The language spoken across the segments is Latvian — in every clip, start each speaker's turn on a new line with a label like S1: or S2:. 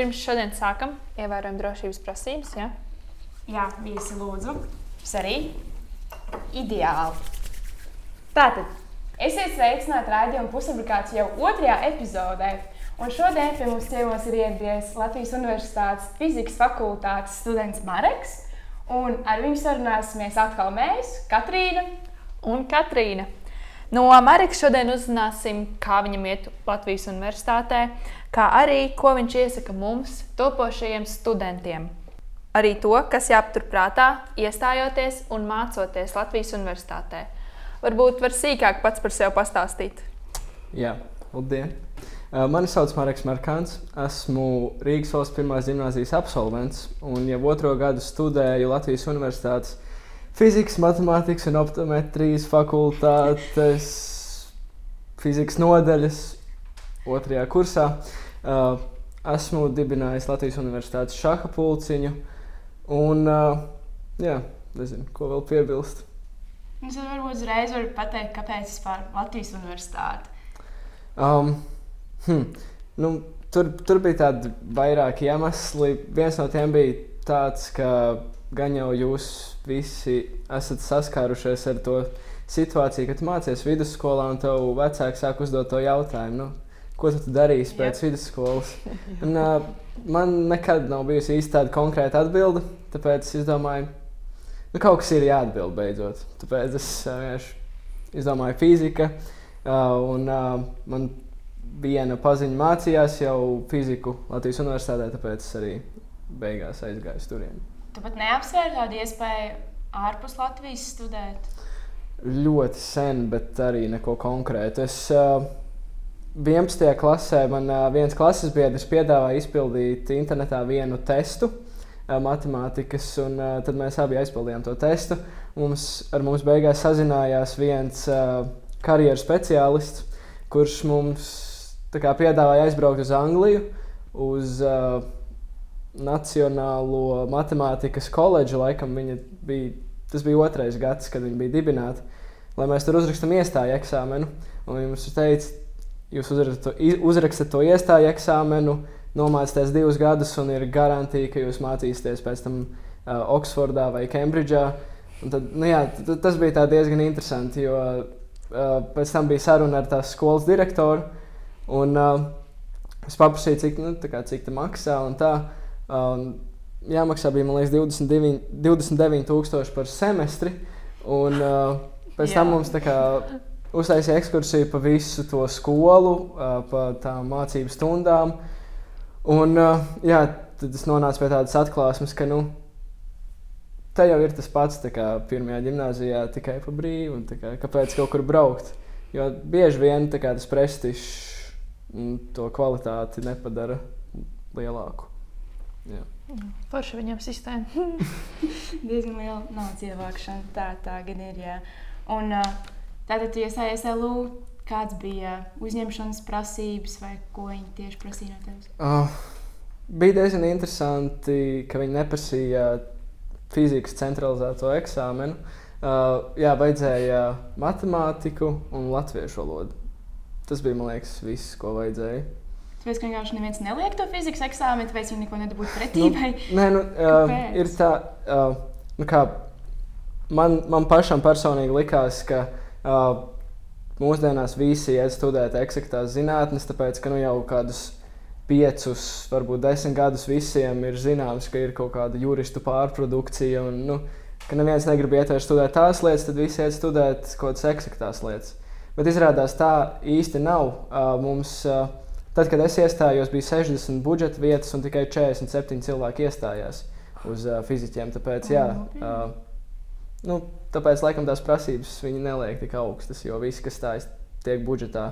S1: Pirms šodien sākam, ievērojam drošības prasības. Ja?
S2: Jā, visi lūdzu. Es arī. Ideāli. Tātad, esiet sveicināti raidījuma pusfabrikāts jau otrajā epizodē. Un šodien pie mums ciemos ir ieradies Latvijas Universitātes fizikas fakultātes students Mareks. Un ar viņu sarunāsimies atkal mēs, Katrīna
S1: un Katrīna. No Marika šodien uzzināsim, kā viņam iet Latvijas Universitātē, kā arī ko viņš iesaka mums, topošajiem studentiem. Arī to, kas jāpaturprātā, iestājoties un mācoties Latvijas Universitātē. Varbūt var sīkāk pats par sevi pastāstīt.
S3: Jā, labdien! Mani sauc Marks Markants. Esmu Rīgas valsts pirmās gimnāzijas absolvents un jau otro gadu studēju Latvijas Universitātes fizikas, matemātikas un optometrijas fakultātes fizikas nodaļas otrajā kursā. Uh, esmu dibinājis Latvijas Universitātes šaha pulciņu. Un, uh, jā, nezinu, ko vēl piebilst.
S2: Jūs varbūt uzreiz varat pateikt, kāpēc vispār Latvijas Universitāte?
S3: Um, hm, nu, tur, tur bija tādi vairāki iemesli. Viens no tiem bija tāds, ka gan jau jūs visi esat saskārušies ar to situāciju, kad mācāties vidusskolā un tev vecāki sāk uzdot to jautājumu. Nu, ko tu darīsi pēc yep. vidusskolas? Un, uh, man nekad nav bijusi īsti tāda konkrēta atbilde, tāpēc es domāju, nu, kaut kas ir jāatbild beidzot. Tāpēc es vienkārši uh, izdomāju fizika, uh, un uh, man viena paziņa mācījās jau fiziku Latvijas universitātē, tāpēc es arī beigās aizgāju turieni.
S2: Tu pat neapsvēri tādu iespēju ārpus Latvijas studēt?
S3: Ļoti sen, bet arī neko konkrētu. Es uh, 11. klasē man uh, viens klases biedrs piedāvāja izpildīt internetā vienu testu uh, matemātikas, un uh, tad mēs abi aizpildījām to testu. Mums, ar mums beigās sazinājās viens uh, karjeras speciālists, kurš mums kā, piedāvāja aizbraukt uz Angliju. Uz, uh, Nacionālo matemātikas koledžu. Laikam bija, tas bija otrais gads, kad viņi bija dibināti. Lai mēs tur uzrakstām iestāju eksāmenu. Un viņi mums teica, jūs uzrakstat to, iestāju eksāmenu, nomācāties divus gadus, un ir garantija, ka jūs mācīsieties pēc tam uh, Oksfordā vai Kembridžā. Un tad, nu jā, tas bija diezgan interesanti, jo uh, pēc tam bija saruna ar tās skolas direktoru. Un, uh, es paprasīju, cik, nu, kā, cik tas maksā. Um, jāmaksā bija liekas, 29, 29,000 par semestri. Un, uh, pēc tam mums kā, uztaisīja ekskursiju pa visu to skolu, uh, pa tām mācību stundām. Un, uh, jā, tad es nonācu pie tādas atklāsmes, ka nu, te jau ir tas pats, kā pirmajā gimnājā, tikai pa brīvu. Kā, kāpēc kaut kur braukt? Jo bieži vien kā, tas prestižs to kvalitāti nepadara lielāku.
S1: Forši viņam sistēma.
S2: Diezgan liela naudas ievākšana. Tā, tā gan ir. Jā. Un, tātad, ja iestājies LU, kāds bija uzņemšanas prasības vai ko viņi tieši prasīja no tevis?
S3: Uh, bija diezgan interesanti, ka viņi neprasīja fizikas centralizēto eksāmenu. Uh, jā, vajadzēja matemātiku un latviešu valodu. Tas bija, man liekas, viss, ko vajadzēja.
S2: Tāpēc, ka vienkārši neviens neliek to fizikas eksāmenu, tāpēc viņi neko nedabūtu pretī. Nu,
S3: nē, nu, uh, ir tā, uh, nu kā, man, man pašam personīgi likās, ka uh, mūsdienās visi iet studēt eksaktās zinātnes, tāpēc, ka nu, jau kādus piecus, varbūt desmit gadus visiem ir zināms, ka ir kaut kāda juristu pārprodukcija. Un, nu, ka neviens negrib iet vairs studēt tās lietas, tad visi iet studēt kaut kādas eksaktās lietas. Bet izrādās tā īsti nav. Uh, mums, uh, Tad, kad es iestājos, bija 60 budžeta vietas un tikai 47 cilvēki iestājās uz uh, fizikiem. Tāpēc, jā, uh, nu, tāpēc, laikam, tās prasības viņi neliek tik augstas, jo visi, kas stājas, tiek budžetā.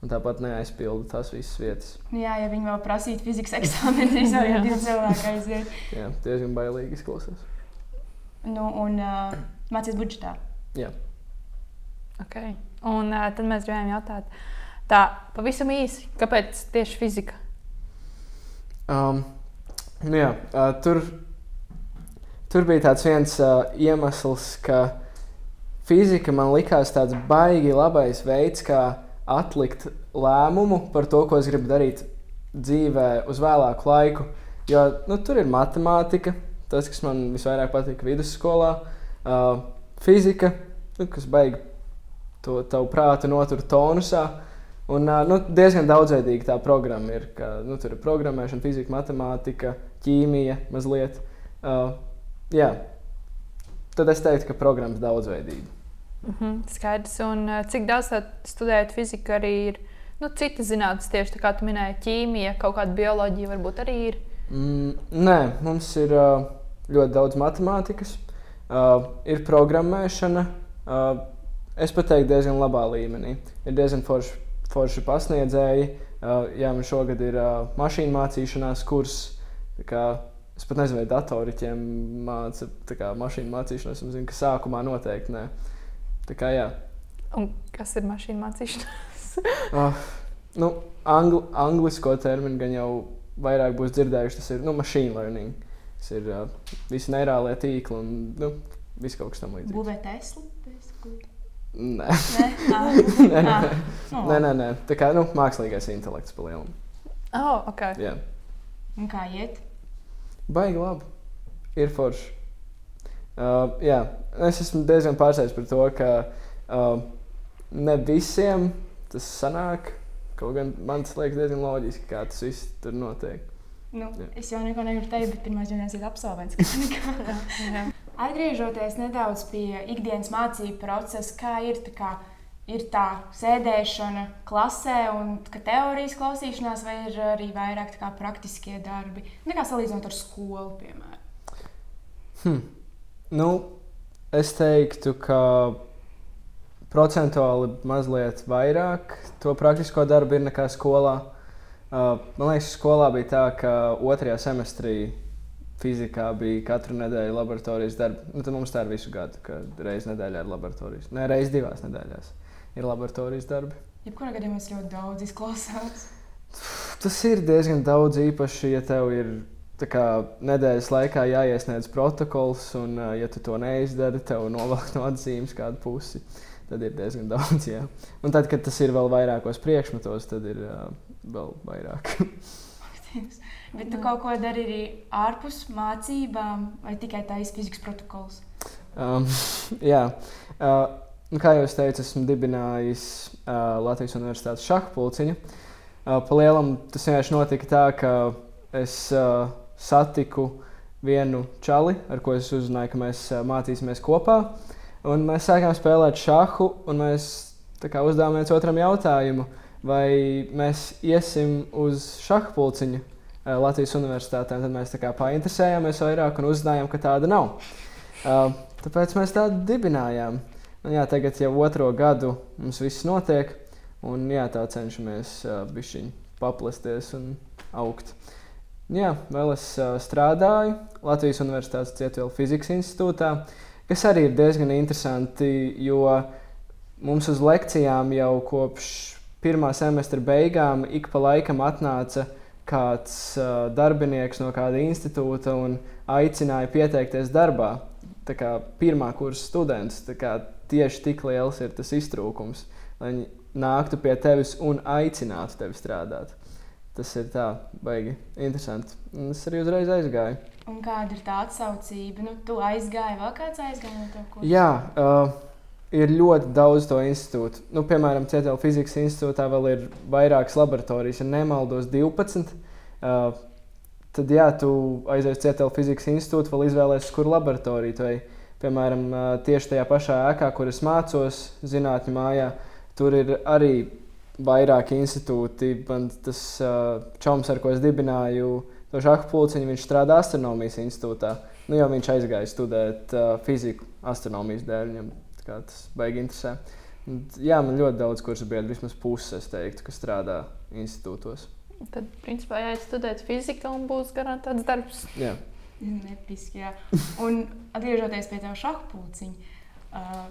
S3: Un tāpat neaizpilda tās visas vietas.
S2: Jā, ja viņi vēl prasītu fizikas eksāmenu, tad jau divi cilvēki aiziet.
S3: jā, diezgan bailīgi izklausās.
S2: Nu, un uh, mācīt budžetā.
S3: Jā.
S1: Okay. Un uh, tad mēs gribējām jautāt, uh, Tā pavisam īsi, kāpēc tieši fizika?
S3: Um, nu jā, uh, tur, tur bija tāds viens uh, iemesls, ka fizika man likās tāds baigi labais veids, kā atlikt lēmumu par to, ko es gribu darīt dzīvē uz vēlāku laiku. Jo nu, tur ir matemātika, tas, kas man visvairāk patika vidusskolā, uh, fizika, nu, kas beigas to tavu prātu notur tonusā. Un, nu, diezgan daudzveidīga tā programma ir. Ka, nu, tur ir programmēšana, fizika, matemātika, ķīmija, mazliet. Uh, jā. Tad es teiktu, ka programmas daudzveidība.
S1: Mm -hmm, skaidrs. Un cik daudz studējot fiziku, arī ir nu, citas zinātnes, tieši tā kā tu minēji, ķīmija, kaut kāda bioloģija varbūt arī ir.
S3: Mm, nē, mums ir uh, ļoti daudz matemātikas, uh, ir programmēšana. Uh, es pat teiktu, diezgan labā līmenī. Ir diezgan forši, forši pasniedzēji. Uh, jā, man šogad ir uh, mašīnu mācīšanās kurs. Es pat nezinu, vai datoriķiem māca kā, mašīnu mācīšanos. Es zinu, ka sākumā noteikti nē. Tā kā jā.
S1: Un kas ir mašīnu mācīšanās?
S3: uh, nu, angli, anglisko terminu gan jau vairāk būs dzirdējuši. Tas ir nu, machine learning. Tas ir uh, visi neirālie tīkli un nu, viss kaut kas tamlīdzīgs.
S2: Būvēt Teslu?
S3: Nē,
S2: Nē, ah.
S3: nē, nē.
S2: Ah. Nu,
S3: nē, nē, nē. Tā kā nu, mākslīgais intelekts palielinās.
S1: Oh, okay.
S3: Jā,
S2: Un kā iet?
S3: baigi labi. Ir forši. Uh, jā, es esmu diezgan pārsteigts par to, ka uh, ne visiem tas sanāk. Kaut gan man tas liekas diezgan loģiski, kā tas viss tur notiek.
S2: Nu,
S3: Jā.
S2: es jau neko negribu teikt, bet pirmā dienā ir absolvents. Atgriežoties nedaudz pie ikdienas mācību procesa, kā ir tā, kā, ir tā sēdēšana klasē un teorijas klausīšanās, vai ir arī vairāk kā praktiskie darbi, nekā salīdzinot ar skolu, piemēram.
S3: Hm. Nu, es teiktu, ka procentuāli mazliet vairāk to praktisko darbu ir nekā skolā. Uh, man liekas, skolā bija tā, ka otrajā semestrī fizikā bija katru nedēļu laboratorijas darbi. Nu, tad mums tā ir visu gadu, kad reizē nedēļā ir laboratorijas. Nē, reizē divās nedēļās ir laboratorijas darbi.
S2: Jebkurā gadījumā tas ļoti daudz izklausās.
S3: Tas ir diezgan daudz īpaši, ja tev ir kā, nedēļas laikā jāiesniedz protokols, un, ja tu to neizdari, tev novelk no atzīmes kādu pusi. Tad ir diezgan daudz. Jā. Un tad, kad tas ir vēl vairākos priekšmetos, tad ir uh, vēl vairāk.
S2: Bet tu kaut ko dari arī ārpus mācībām, vai tikai taisa fizikas protokols?
S3: um, jā. Uh, nu, kā jau es teicu, esmu dibinājis uh, Latvijas Universitātes šahu pulciņu. Uh, Palielam tas vienkārši notika tā, ka es uh, satiku vienu čali, ar ko es uzzināju, ka mēs uh, mācīsimies kopā. Un mēs sākām spēlēt šahu, un mēs tā kā, uzdevām viens otram jautājumu, vai mēs iesim uz šahu pulciņu Latvijas Universitātē. Un Tad mēs tā kā painteresējāmies vairāk un uzzinājām, ka tāda nav. Uh, tāpēc mēs tādu dibinājām. Nu, jā, tagad jau otro gadu mums viss notiek, un jā, tā cenšamies uh, bišķiņ paplesties un augt. Jā, vēl es uh, strādāju Latvijas Universitātes Cietuvielas fizikas institūtā, kas arī ir diezgan interesanti, jo mums uz lekcijām jau kopš pirmā semestra beigām ik pa laikam atnāca kāds uh, darbinieks no kāda institūta un aicināja pieteikties darbā. Tā kā pirmā kursa students, tieši tik liels ir tas iztrūkums, lai viņi nāktu pie tevis un aicinātu tevi strādāt. Tas ir tā, baigi interesanti. Un es arī uzreiz aizgāju.
S2: Un kāda ir tā atsaucība? Nu, tu aizgāji, vēl kāds aizgāja no tev? kursa?
S3: Jā, uh, ir ļoti daudz to institūtu. Nu, piemēram, Cietuvielas fizikas institūtā vēl ir vairākas laboratorijas, ja nemaldos, 12. Uh, tad, jā, tu aizies uz Cietuvielas fizikas institūtu, vēl izvēlēsies, kur laboratoriju ej. Piemēram, uh, tieši tajā pašā ēkā, kur es mācos, zinātņu mājā, tur ir arī vairāki institūti. Man tas uh, čoms, ar ko es dibināju to šādu pulciņu, viņš strādā astronomijas institūtā. Nu, jau viņš aizgāja studēt uh, fiziku astronomijas dēļ. Viņam tas baigi interesē. Un, jā, man ļoti daudz kursu biedru, vismaz puses, teiktu, kas strādā institūtos.
S1: Tad, principā, jāiet studēt fiziku un būs garantēts darbs.
S3: Jā.
S2: Nepiski, jā. Un atgriežoties pie tā šahu pulciņa, uh,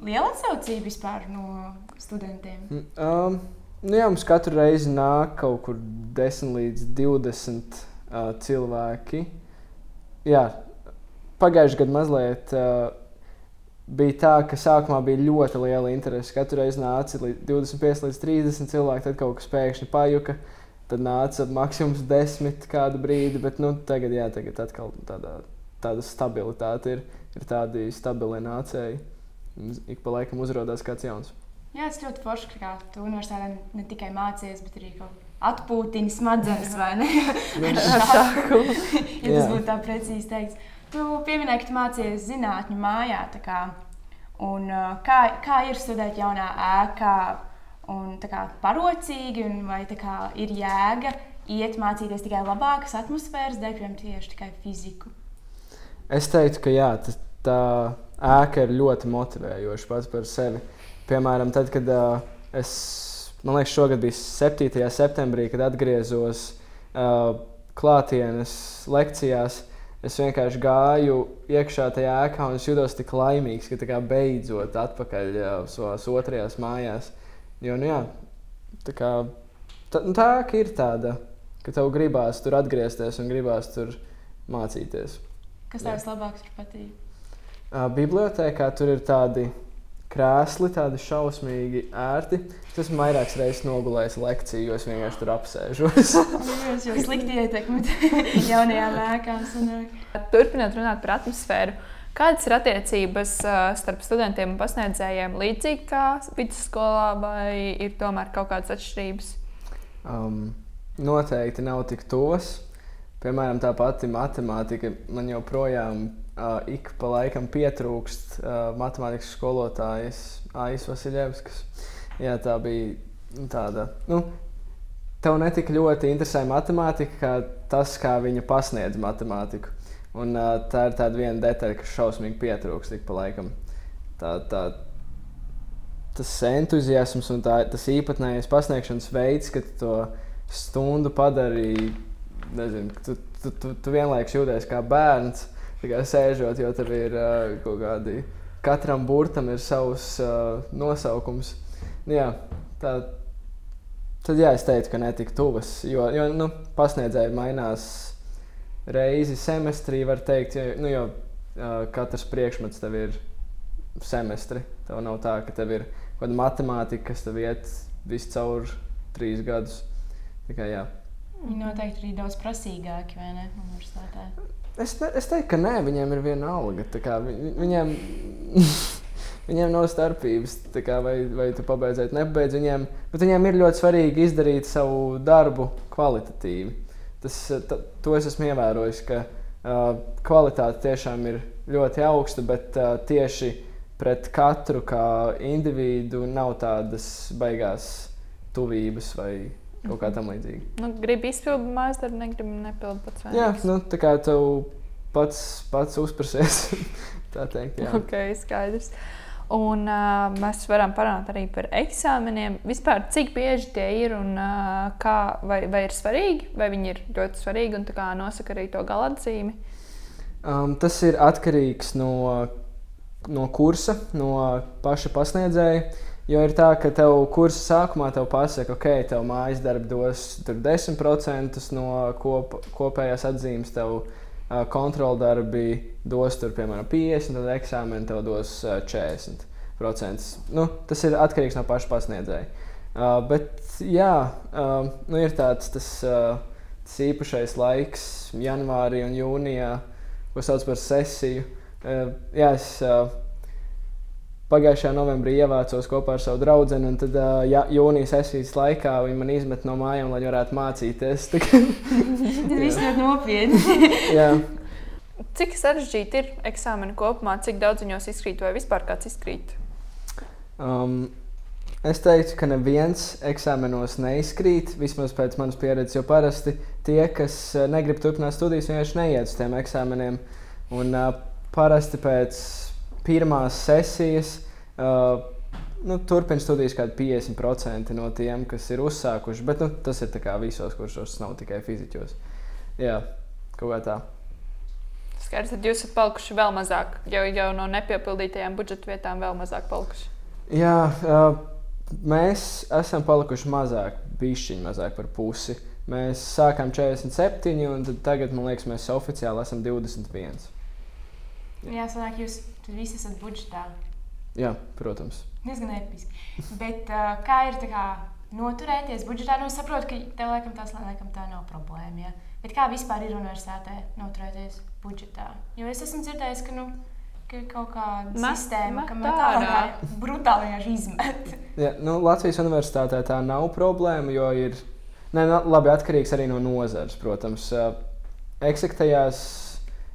S2: liela atsaucība vispār no studentiem.
S3: Um, nu jā, mums katru reizi nāk kaut kur 10 līdz 20 uh, cilvēki. Jā, pagājušajā gadā mazliet uh, bija tā, ka sākumā bija ļoti liela interese. Katru reizi nāca līdz 25 līdz 30 cilvēki, tad kaut kas pēkšņi pajuka. tad nāca maksimums desmit kādu brīdi, bet nu, tagad, jā, tagad atkal tādā, tāda stabilitāte ir, ir tādi stabili nācēji. Ik pa laikam uzrādās kāds jauns.
S2: Jā, tas ļoti forši, ka tu universitātē ne tikai mācījies, bet arī kaut atpūtini smadzenes, vai ne?
S1: Sāku.
S2: ja tas būtu tā precīzi teikts. Tu pieminēji, ka tu mācījies zinātņu mājā. tā Kā, un, uh, kā, kā ir studēt jaunā ēkā? Un, tā kā parocīgi, un vai tā kā ir jēga iet mācīties tikai labākas atmosfēras dēļ, piemēram, tieši tikai fiziku?
S3: Es teiktu, ka jā, tas, tā ēka ir ļoti motivējoša pats par sevi. Piemēram, tad, kad uh, es, man liekas, šogad bija 7. septembrī, kad atgriezos uh, klātienes lekcijās, es vienkārši gāju iekšā tajā ēkā un jutos tik laimīgs, ka kā, beidzot atpakaļ savās otrajās mājās. Jo, nu, jā, tā, kā, tā, nu, tā ir tāda, ka tev gribās tur atgriezties un gribās tur mācīties.
S2: Kas tev vislabāk patīk?
S3: Bibliotēkā tur ir tādi krēsli, tādi šausmīgi ērti. Tas man vairākas reizes nogulējis lekciju, jo es vienkārši tur apsēžos.
S2: Jūs jau slikti ietekmēt jaunajām ēkām.
S1: Turpinot runāt par atmosfēru. Kādas ir attiecības starp studentiem un pasniedzējiem? Līdzīgi kā vidusskolā, vai ir tomēr kaut kādas atšķirības?
S3: Um, noteikti nav tik tos. Piemēram, tā pati matemātika man joprojām uh, ik pa laikam pietrūkst uh, matemātikas skolotājas Aijas Vasiljevskas. Jā, tā bija nu, tāda. Nu, Tev netik ļoti interesē matemātika, kā tas, kā viņa pasniedz matemātiku. Un, uh, tā ir tāda viena detaļa, kas šausmīgi pietrūkst ik pa laikam. Tā, tā, tas entuziasms un tā, tas īpatnējais pasniegšanas veids, ka to stundu padarīji, nezinu, tu, tu, tu, tu vienlaikus jūties kā bērns, kā sēžot, jo tev ir uh, kaut kādi, katram burtam ir savs uh, nosaukums. Nu, jā, tā, tad jā, es teicu, ka netik tuvas, jo, jo nu, pasniedzēji mainās reizi semestrī, var teikt, jo, nu, jo uh, katrs priekšmets tev ir semestri. Tev nav tā, ka tev ir kaut kāda matemātika, kas tev iet viscaur trīs gadus. Tikai, jā.
S2: Viņi noteikti arī daudz prasīgāki, vai ne?
S3: Es, ne, es teiktu, ka nē, viņiem ir viena alga. Kā, vi, viņiem, viņiem nav starpības, kā, vai, vai tu pabeidz vai nepabeidz. Viņiem, bet viņiem ir ļoti svarīgi izdarīt savu darbu kvalitatīvi tas, ta, to es esmu ievērojis, ka uh, kvalitāte tiešām ir ļoti augsta, bet uh, tieši pret katru kā individu nav tādas baigās tuvības vai kaut kā tam līdzīga.
S1: Nu, gribu izpildīt darbu, negribu nepildīt pats.
S3: Jā, nu, tā kā tev pats, pats uzprasies. tā teikt, jā.
S1: Ok, skaidrs. Un, uh, mēs varam parunāt arī par eksāmeniem. Vispār, cik bieži tie ir un uh, kā, vai, vai ir svarīgi, vai viņi ir ļoti svarīgi un nosaka arī to galatzīmi?
S3: Um, tas ir atkarīgs no, no kursa, no paša pasniedzēja. Jo ir tā, ka tev kursa sākumā te pasaka, ok, tev mājas darbi dos 10% no kop, kopējās atzīmes. Tev, uh, kontroldarbi dos tur, piemēram, 50, tad eksāmeni tev dos uh, 40%. Nu, tas ir atkarīgs no paša pasniedzēja. Uh, bet, jā, uh, nu, ir tāds tas, uh, tas īpašais laiks, janvārī un jūnijā, ko sauc par sesiju. Uh, jā, es, uh, Pagājušajā novembrī ievācos kopā ar savu draugu, un tad jā, jūnijas sesijas laikā viņi man izmet no mājām, lai varētu mācīties.
S2: Tas viss ļoti nopietni.
S3: jā.
S1: Cik sarežģīti ir eksāmeni kopumā, cik daudz viņos izkrīt vai vispār kāds izkrīt?
S3: Um, es teiktu, ka neviens eksāmenos neizkrīt, vismaz pēc manas pieredzes, jo parasti tie, kas negrib turpināt studijas, vienkārši neiet uz tiem eksāmeniem. Un uh, parasti pēc pirmās sesijas. Uh, nu, Turpināt studijas kaut kādi 50% no tiem, kas ir uzsākuši. Bet nu, tas ir visos kursos, nav tikai fizikos. Jā, kaut kā tā.
S1: Skaidrs, tad jūs esat palikuši vēl mazāk, jau, jau no nepiepildītajām budžeta vietām vēl mazāk palikuši.
S3: Jā, uh, mēs esam palikuši mazāk, bišķiņi mazāk par pusi. Mēs sākām 47, un tagad, man liekas, mēs oficiāli esam 21.
S2: Jā, sanāk, jūs visi esat budžetā.
S3: Jā, protams.
S2: Diezgan episki. Bet uh, kā ir kā, noturēties budžetā. Nu, es saprotu, ka tev laikam tas laikam tā nav problēma. Ja? Bet kā vispār ir universitātē noturēties budžetā? Jo es esmu dzirdējis, ka, nu, ka ir kaut kāda
S1: Met-
S2: sistēma, ka man tā ir brutāli vienkārši izmet.
S3: Ja, nu, Latvijas universitātē tā nav problēma, jo ir ne, labi atkarīgs arī no nozares. Protams, eksaktējās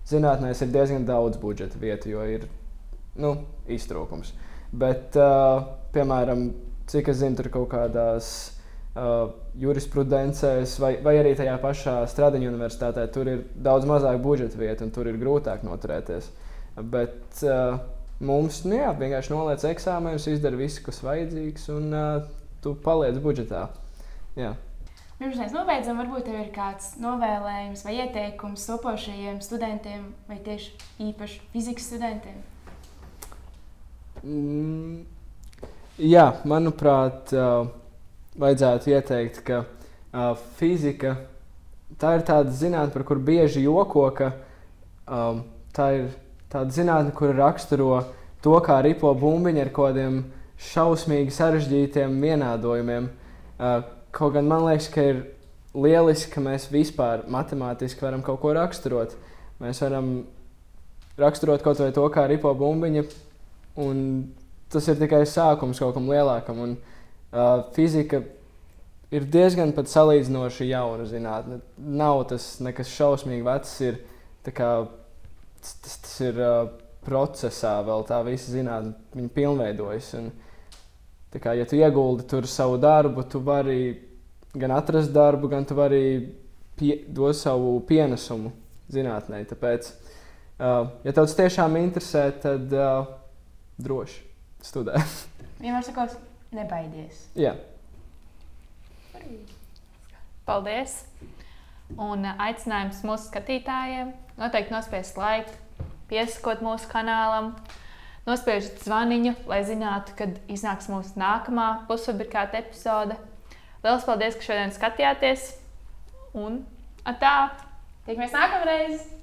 S3: zinātnēs ir diezgan daudz budžeta vietu, jo ir nu, iztrūkums. Bet, uh, piemēram, cik es zinu, tur kaut kādās uh, jurisprudencēs vai, vai arī tajā pašā Stradiņu universitātē, tur ir daudz mazāk budžeta vietu un tur ir grūtāk noturēties. Bet uh, mums nu, jā, vienkārši noliec eksāmenus, izdara visu, kas vajadzīgs, un uh, tu paliec budžetā. Jā.
S2: Pirms mēs nobeidzam, varbūt tev ir kāds novēlējums vai ieteikums topošajiem studentiem vai tieši īpaši fizikas studentiem.
S3: Mm, jā, manuprāt, uh, vajadzētu ieteikt, ka uh, fizika tā ir tāda zinātne, par kuru bieži joko, ka um, tā ir tāda zinātne, kur raksturo to, kā ripo bumbiņi ar kādiem šausmīgi sarežģītiem vienādojumiem. Uh, kaut gan man liekas, ka ir lieliski, ka mēs vispār matemātiski varam kaut ko raksturot. Mēs varam raksturot kaut vai to, kā ripo bumbiņa, un tas ir tikai sākums kaut kam lielākam. Un, uh, fizika ir diezgan pat salīdzinoši jauna zinātne. Nav tas nekas šausmīgi vecs, ir kā, tas, tas, ir uh, procesā, vēl tā visa zinātne, viņa pilnveidojas. Un, tā kā, ja tu ieguldi tur savu darbu, tu vari gan atrast darbu, gan tu vari pie, dot savu pienesumu zinātnē. Tāpēc, uh, ja tev tas tiešām interesē, tad uh, droši studē.
S2: Vienmēr sakot, nebaidies.
S3: Jā.
S1: Paldies! Un ā, aicinājums mūsu skatītājiem noteikti nospiest laiku, piesakot mūsu kanālam, nospiežot zvaniņu, lai zinātu, kad iznāks mūsu nākamā pusfabrikāta epizode. Lielas paldies, ka šodien skatījāties! Un tā!
S2: Tiekamies nākamreiz!